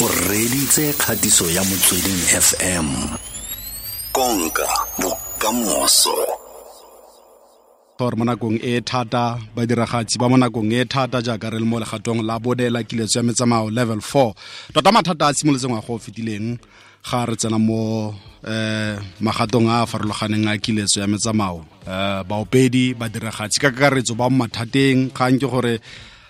o reditse kgatiso ya motsweding fm konka bokamoso. Gore mo nakong e thata badiragatsi ba mo nakong e thata jaaka re le mo legatong la bodela kiletso ya metsamao level 4 tota mathata a simolotseng wa go fetileng ga re tsena mo eh magatong a a farologaneng a kiletso ya metsamao. Eh baopedi badiragatsi ka kakaretso ba mo mathateng kgang ke gore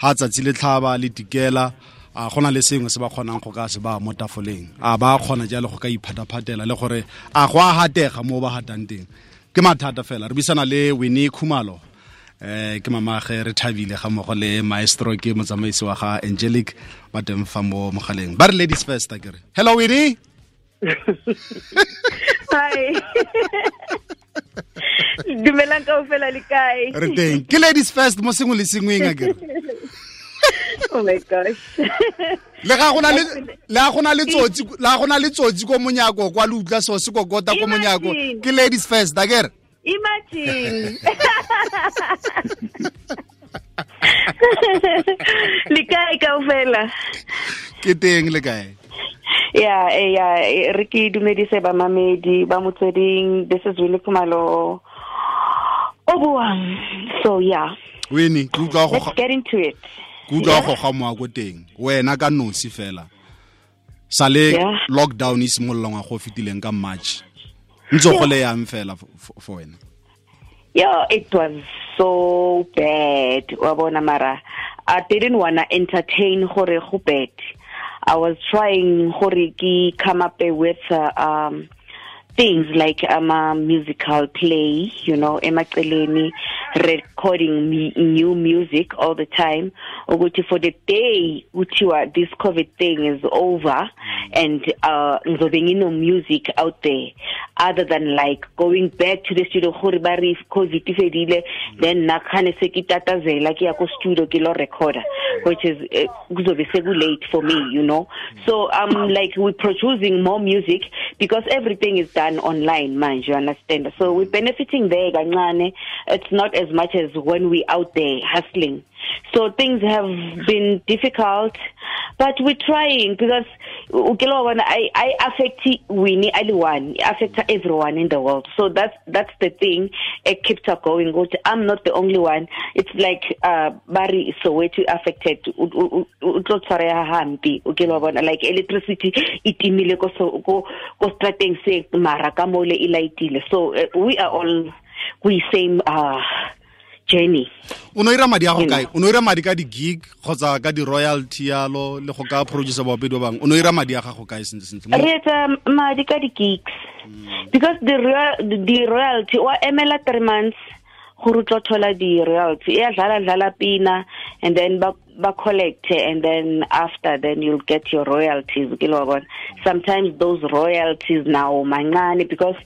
ha tsatsi le tlhaba le tikela a gona le sengwe se ba kgonang go ka se ba mo tafoleng. A ba kgona jalo go ka iphataphatela le gore a go a hatega mo ba hatang teng. Ke mathata fela re buisana le winnie khumalo. Eh ke mamage re thabile ga mogo le maestro ke motsamaisi wa ga angelic ba teng fa mo mogaleng. Ba re ladies first akere hello winnie? Hi. Dumelang ka ofela le kae? re teng. Ke ladies first mo sengwe le sengweng akere Oh my gosh. le ga gona le le ga gona le tsotsi le ga gona le tsotsi ko monyako kwa le utla so se kokota ko monyako ke ladies first akere Imagine. le kae ka ofela? ke teng le kae Yeah, yeah, eh, re ke dumedise ba mamedi ba motsweding. This is Winnie Khumalo. O buang. So yeah, winnie ke utlwa go let's get into it. Ke utlwa Yeah. go ga moa ko teng. Wena ka nosi fela. Sa le lockdown e simololang wa go fetileng ka march. Ntse go le yang fela fo- fo fo wena. Yeah, it was so bad. Wabona mara, I didn't wanna entertain gore go bad. I was trying gore ki come up with uh, um things like um, musical play, you know, emaceleni recording new music all the time. Ukuthi for the day kuthiwa this COVID thing is over and uh ngizobe ngino music out there. Other than like going back to the studio gore ba re COVID ifedile then na khane se ke tatazela ke ya ko studio ke lo recorder which is eh, kuzobe seku late for me you know. So um like we're producing more music because everything is done online manje you understand? So we're benefiting there it's not as much as when we out there hustling. So things have been difficult but we're trying because i i affect Winnie one. Affect everyone in the world. So that's that's the thing it keeps her going. I'm not the only one. It's like uh bari soweto affected. Like electricity itimile so- uh, we are all same uh journey. O no ira madi a go kae? o no ira madi ka di-gig kgotsa ka di-royalty yalo le go ka producer baopedi ba bangwe? O no ira madi a gago kae sentle sentle re etsa madi ka di-gigs. Because the real the royalty wa emela three months gore o tlo thola di-royalty. E ya dlala dlala pina and then ba ba collect and then after then you'll get your royalties sometimes those royalties now mangani because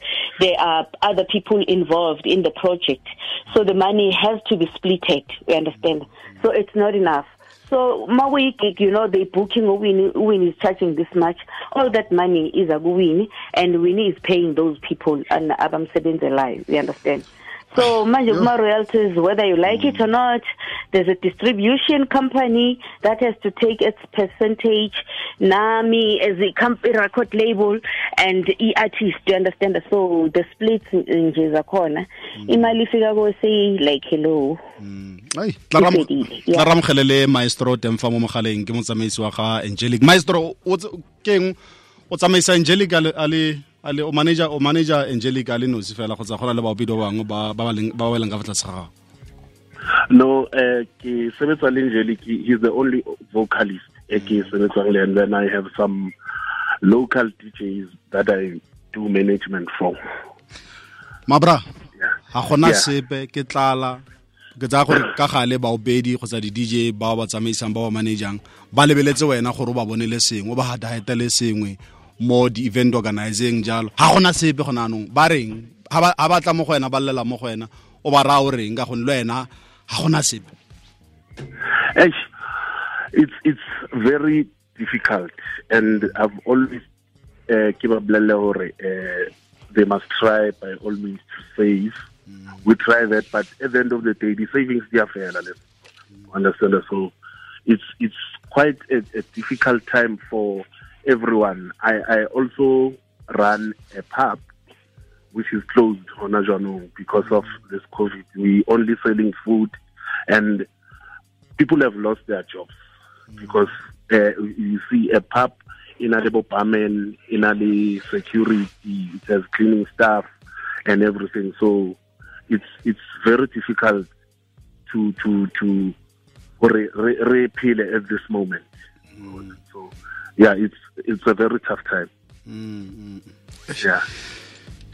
there are other people involved in the project so the money has to be splitted you understand so it's not enough so week, you know, they booking Winnie, Winnie is charging this much. All that money is a and Winnie is paying those people and Abam the live. You understand? So manje kuma royalties, whether you like it or not, there's a distribution company that has to take its percentage. Nami as a company record label and e artist, you understand? So the splits nje zakhona. Imali fika ko say like hello. Ai, tla ram- E fedile, yeah. tla ramogele le maestro teng fa mo mogaleng ke motsamaisi wa ga angelic maestro o o tsamaisa angelic a le o manager o manager angelic a le nosi fela kgotsa gona le baopedi ba bangwe ba ba ba leng- ka fa tlase ga No, uh, ke sebetsa le Angelic. He's the only vocalist e ke sebetsang le and then I have some local DJs that I do management for. mabra ga gona sepe ke tlala. Ke tsaya gore ka gale baopedi kgotsa di-dj ba ba tsamaisang ba ba manajang ba lebeletse wena gore o ba bonele sengwe o ba hatahetele sengwe mo di-event organizing jalo ga gona sepe gone anong ba reng ha ba tla mo go wena ba llela mo go wena o ba raya o reng ka gonne le wena ga gona sepe It's it's very difficult and I've always uh, ke ba bolelle hore uh, they must try by all means to save. We try that, but at the end of the day, the savings they are fair. Understand? So it's it's quite a, a difficult time for everyone. I, I also run a pub which is closed on Ajano because of this COVID. We only selling food and people have lost their jobs because uh, you see a pub in a barman, in a security, it has cleaning staff and everything. So it's it's very difficult to to to re, re, re at this moment. Mm. So yeah, it's it's a very tough time. Mm. Yeah.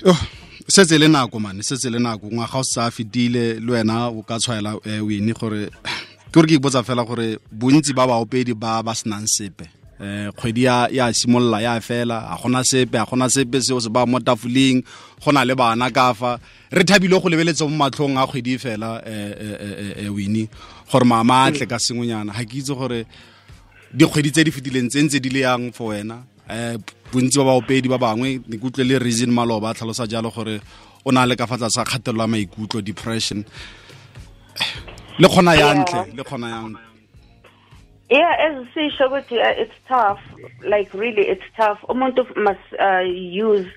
Oh. setse le nako mane setse le nako ngwaga o sa fetile le wena o ka tshwaela eh, wene gore ke gore ke ipotsa fela gore bontsi ba baopedi ba ba senang sepe eh kgwedi ya simolola ya fela a gona sepe a gona sepe seo se ba mo tafoleng go na le bana ka fa re thabile go lebeletse mo matlhong a kgwedi fela eh eh wini gore mama a tle ka sengwenyana ga ke itse gore dikgwedi tse di fetileng tse ntse di le yang for wena um bontsi ba baopedi ba bangwe ne ke utlwe le reason maloba a tlhalosa jalo gore o na le ka fa tlasa kgatelelo ya maikutlo depression le kgona yantle le kgona yang Yeah, as sisho ukuthi uh, it's tough. Like really, it's tough. Umuntu must uh, use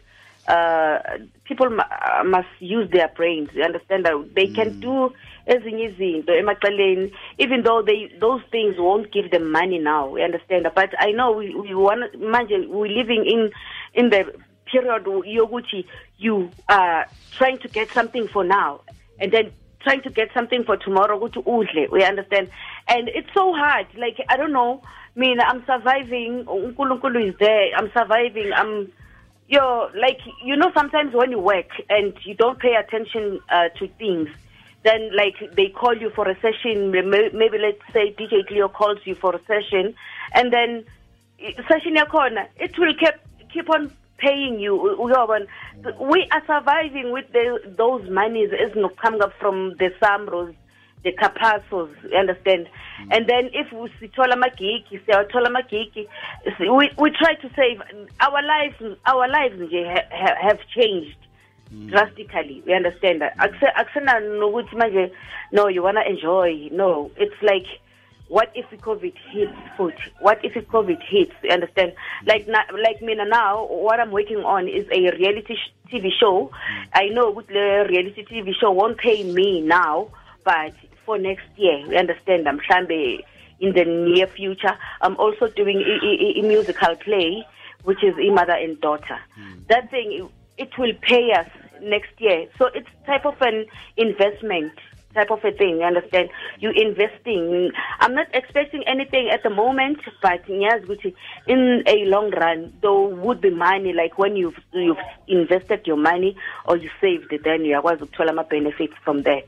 uh, people uh, must use their brains. You understand that they can mm. do ezinye izinto even though they those things won't give them money now. You understand? That. but i know we, we want imagine we're living in in the period yokuthi you are trying to get something for now and then trying to get something for tomorrow ukuthi udle. We understand? And it's so hard. Like i don't know. I mean i'm surviving. Unkulunkulu is there. I'm surviving. I'm yo like you know sometimes when you work and you don't pay attention uh, to things then like they call you for a session. Maybe let's say dj cleo calls you for a session. And then session yakhona it will keep keep on paying you we are surviving with the, those monies ezinokuqhamuka from the SAMROs the CAPASSOs you understand? Mm. and then if sithola amagigi siyawathola amagigi. We, we try to save our lives our lives nje ha, have changed Mm. drastically we understand that. Akusena nokuthi manje no you want to enjoy. No it's like what if the covid hits foot? What if the covid hits you understand? Like like me now what i'm working on is a reality tv show. Mm. i know the reality tv show won't pay me now but for next year We understand i'm trying to, in the near future i'm also doing a, a, a musical play which is a mother and daughter mm. that thing it will pay us next year. So it's type of an investment type of a thing. You understand? You investing. I'm not expecting anything at the moment, but yes, which in a long run, there would be money. Like when you've you've invested your money or you saved it, then you are going to tell benefits from that.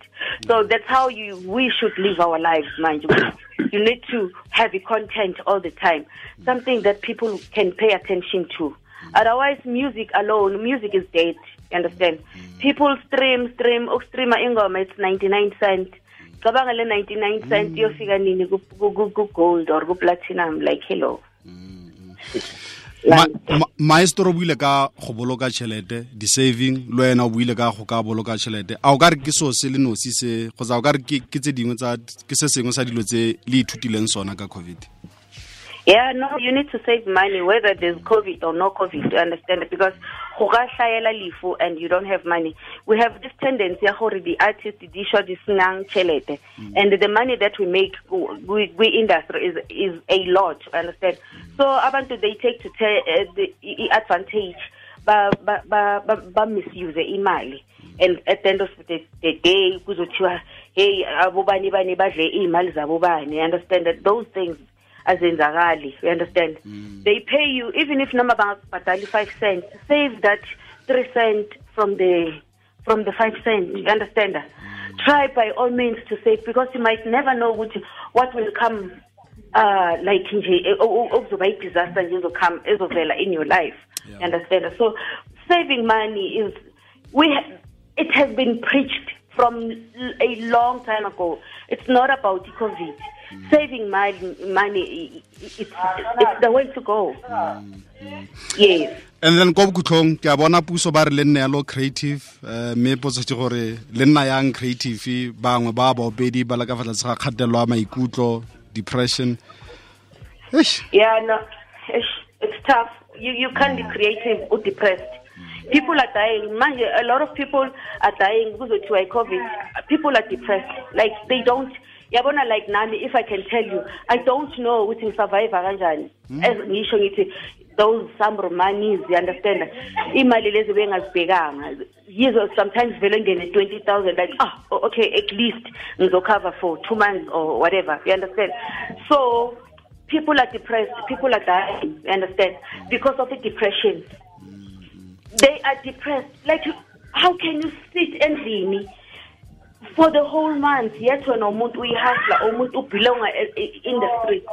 So that's how you we should live our lives, mind you. You need to have a content all the time, something that people can pay attention to. Otherwise, music alone, music is dead. You understand? Mm. People stream, stream, ukustreama ingoma it's 99 cent. cabanga le 99 cent iyofika yofika nini ku-gold or ku-platinum like hello maestro o buile ka go boloka tšhelete di-saving le wena o buile ka go ka boloka tšhelete a o ka re ke seo se le nosi se kgotsa o ka re ke tse dingwe tsa ke se sengwe sa dilo tse le ithutileng sona ka covid Yeah, no, you need to save money, whether there's COVID or no COVID, to understand it, because and you don't have money. We have this tendency, the artist, the show, this chelete, mm. and the money that we make, we, we industry is is a lot, You understand? So, abantu they take to uh, the advantage, but but but but misuse imali. And at the end of the, the day, kuzothiwa, hey, abobani bani badle imali zabobani. Understand that those things azenzakali you understand mm. they pay you even if noma bangakubhadali 5 cent save that 3 cent from the from the 5 cent you understand mm. try by all means to save because you might never know which, what will come uh like nje okuzoba i-disaster nje ezocome ezovela in your life yeah. you understand so saving money is we it has been preached from a long time ago it's not about covid saving my money it's, it's the way to go. Mm. Yes. and then ko bokhutlhong ke a bona puso ba re le nne yalo creative um mme potso ke gore le nna yang creative bangwe ba baopedi ba le ka fa tlase ga kgatelelo ya maikutlo depression yeah no it's tough. You you can't be creative or depressed. People are dying. Man, a lot of people are dying because of COVID. People are depressed. Like they don't. Yabona like nani. If I can tell you, I don't know which is survive kanjani. Hmm? As ngisho ngithi those some romanis you understand? Imali lezi bengazibhekanga yizo sometimes vele ngene 20000 like ah oh, okay at least ngizocover for 2 months or whatever you understand? So people are depressed people are dying you understand? Because of the depression. Hmm, hmm. They are depressed. Like how can you sit endlini for the whole month yet wena umuntu uyihasla umuntu ubelonga in the street.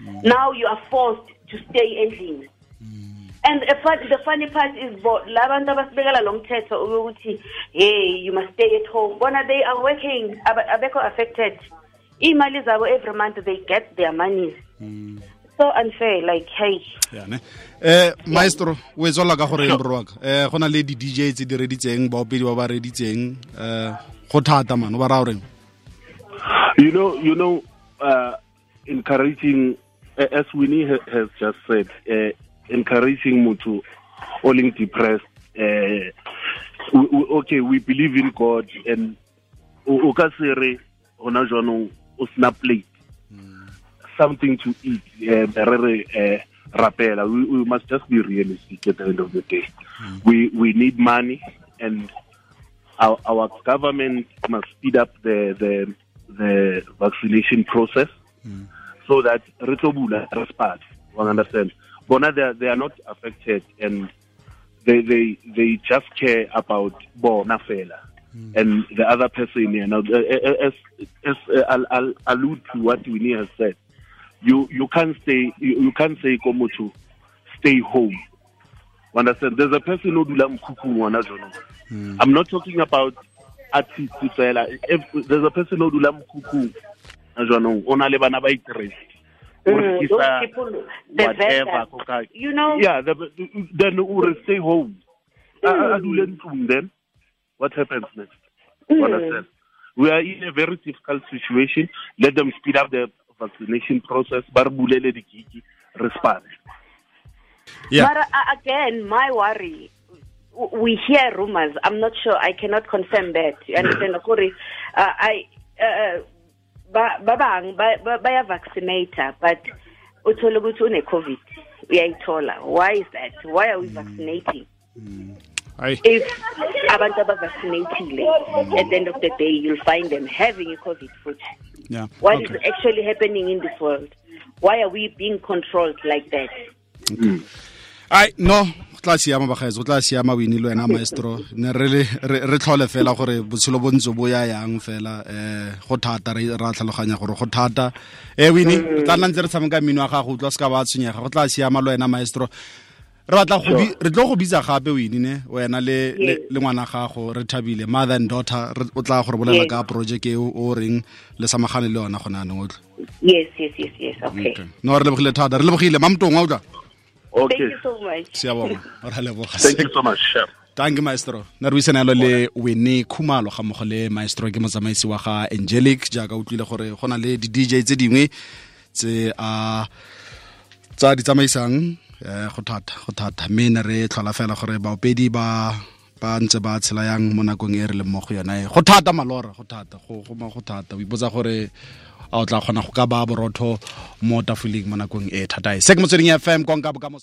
Mm. Now you are forced to stay endlini. Mm. And the funny part is bo- labantu abasibekela lo mthetho ukuthi hey you must stay at home. Bona they are working abekho affected. Iy'mali zabo every month they get their monies mm. So unfair like hey. Ya ne? Eh maestro o e tswala ka gore bro wa ka. Eh go na le di DJ tse di reditseng baopedi ba ba reditseng. Eh go thata man o ba ra o You know, you know, uh, encouraging, uh, as Winnie ha- has just said, uh, encouraging Mutu, falling depressed. Uh, we, we, okay, we believe in God, and o o ka se re hona jwanong o sena plate something to eat uh, re re rapela. We, we must just be realistic at the end of the day. We we need money and our, our government must speed up the the the vaccination process so that re tlo bula re spart one understand? Bona they are, they are not affected and they they they just care about bona fela. And the other person you know uh, as as uh, I'll, I'll allude to what Winnie has said you you can't stay you, you can't say komo to stay home. Understand? There's a person who dula mkhukhung wana jono i'm not talking about artists If- there's a person who dula mkhukhung jwanong o na le bana ba interest. O Mm, those people, the whatever vendors, you know? Yeah the, then o re stay home. Dule ntlong then? What happens next? Mm. understand? We are in a very difficult situation. Let them speed up the vaccination process ba re bulele digigi re spane yeah But uh, again, my worry, we hear rumors. I'm not sure. I cannot confirm that. You understand? Akuri, uh, I, uh, ba ba bang ba ba- baya vaccinator, but uthola ukuthi une COVID. Uyayithola. Why is that? Why are we vaccinating? ai If abantu abavaccinated, at the end of the day, you'll find them having a COVID foot. Yeah What is okay. actually happening in this world? Why are we being controlled like that? ai no go tla siama bagaetso go tla siama o inile wena maestro ne re le- re tlhole fela gore botshelo bo ntse bo ya yang fela eh go thata re ra tlhaloganya gore go thata eh Winnie re tla nna ntse re tshameka mmino wa gago utlwa se ka ba tshwenyega go tla siama le wena maestro re batla go re tlo go bitsa gape o inine wena le le ngwana gago re thabile. Mother and daughter o tla gore bolela ka project e o o reng le samagane le yona gone anong otlhe Yes, yes, yes, yes. Okay. no re lebogile thata re lebogile. Mamtong wa utlwa Thank okay. You so much. siabonga. Ra leboga. Thank you so much chef. Tanke maestro. Na re buisana yalo le wene khumalo ga mmogo le maestro ke motsamaisi wa ga angelic jaaka o tlile gore go na le di-dj tse dingwe tse a tsa di tsamaisang eh go thata go thata. Mme ne re tlhola fela gore baopedi ba ba ntse ba tshela yang mo nakong e re leng mo go yona e. Go thata malora go thata. Go go ma go thata. O ipotsa gore a o tla kgona go ka ba borotho mo tafoleng mo nakong e thata e. Se ke motsweding fm konka bokamoso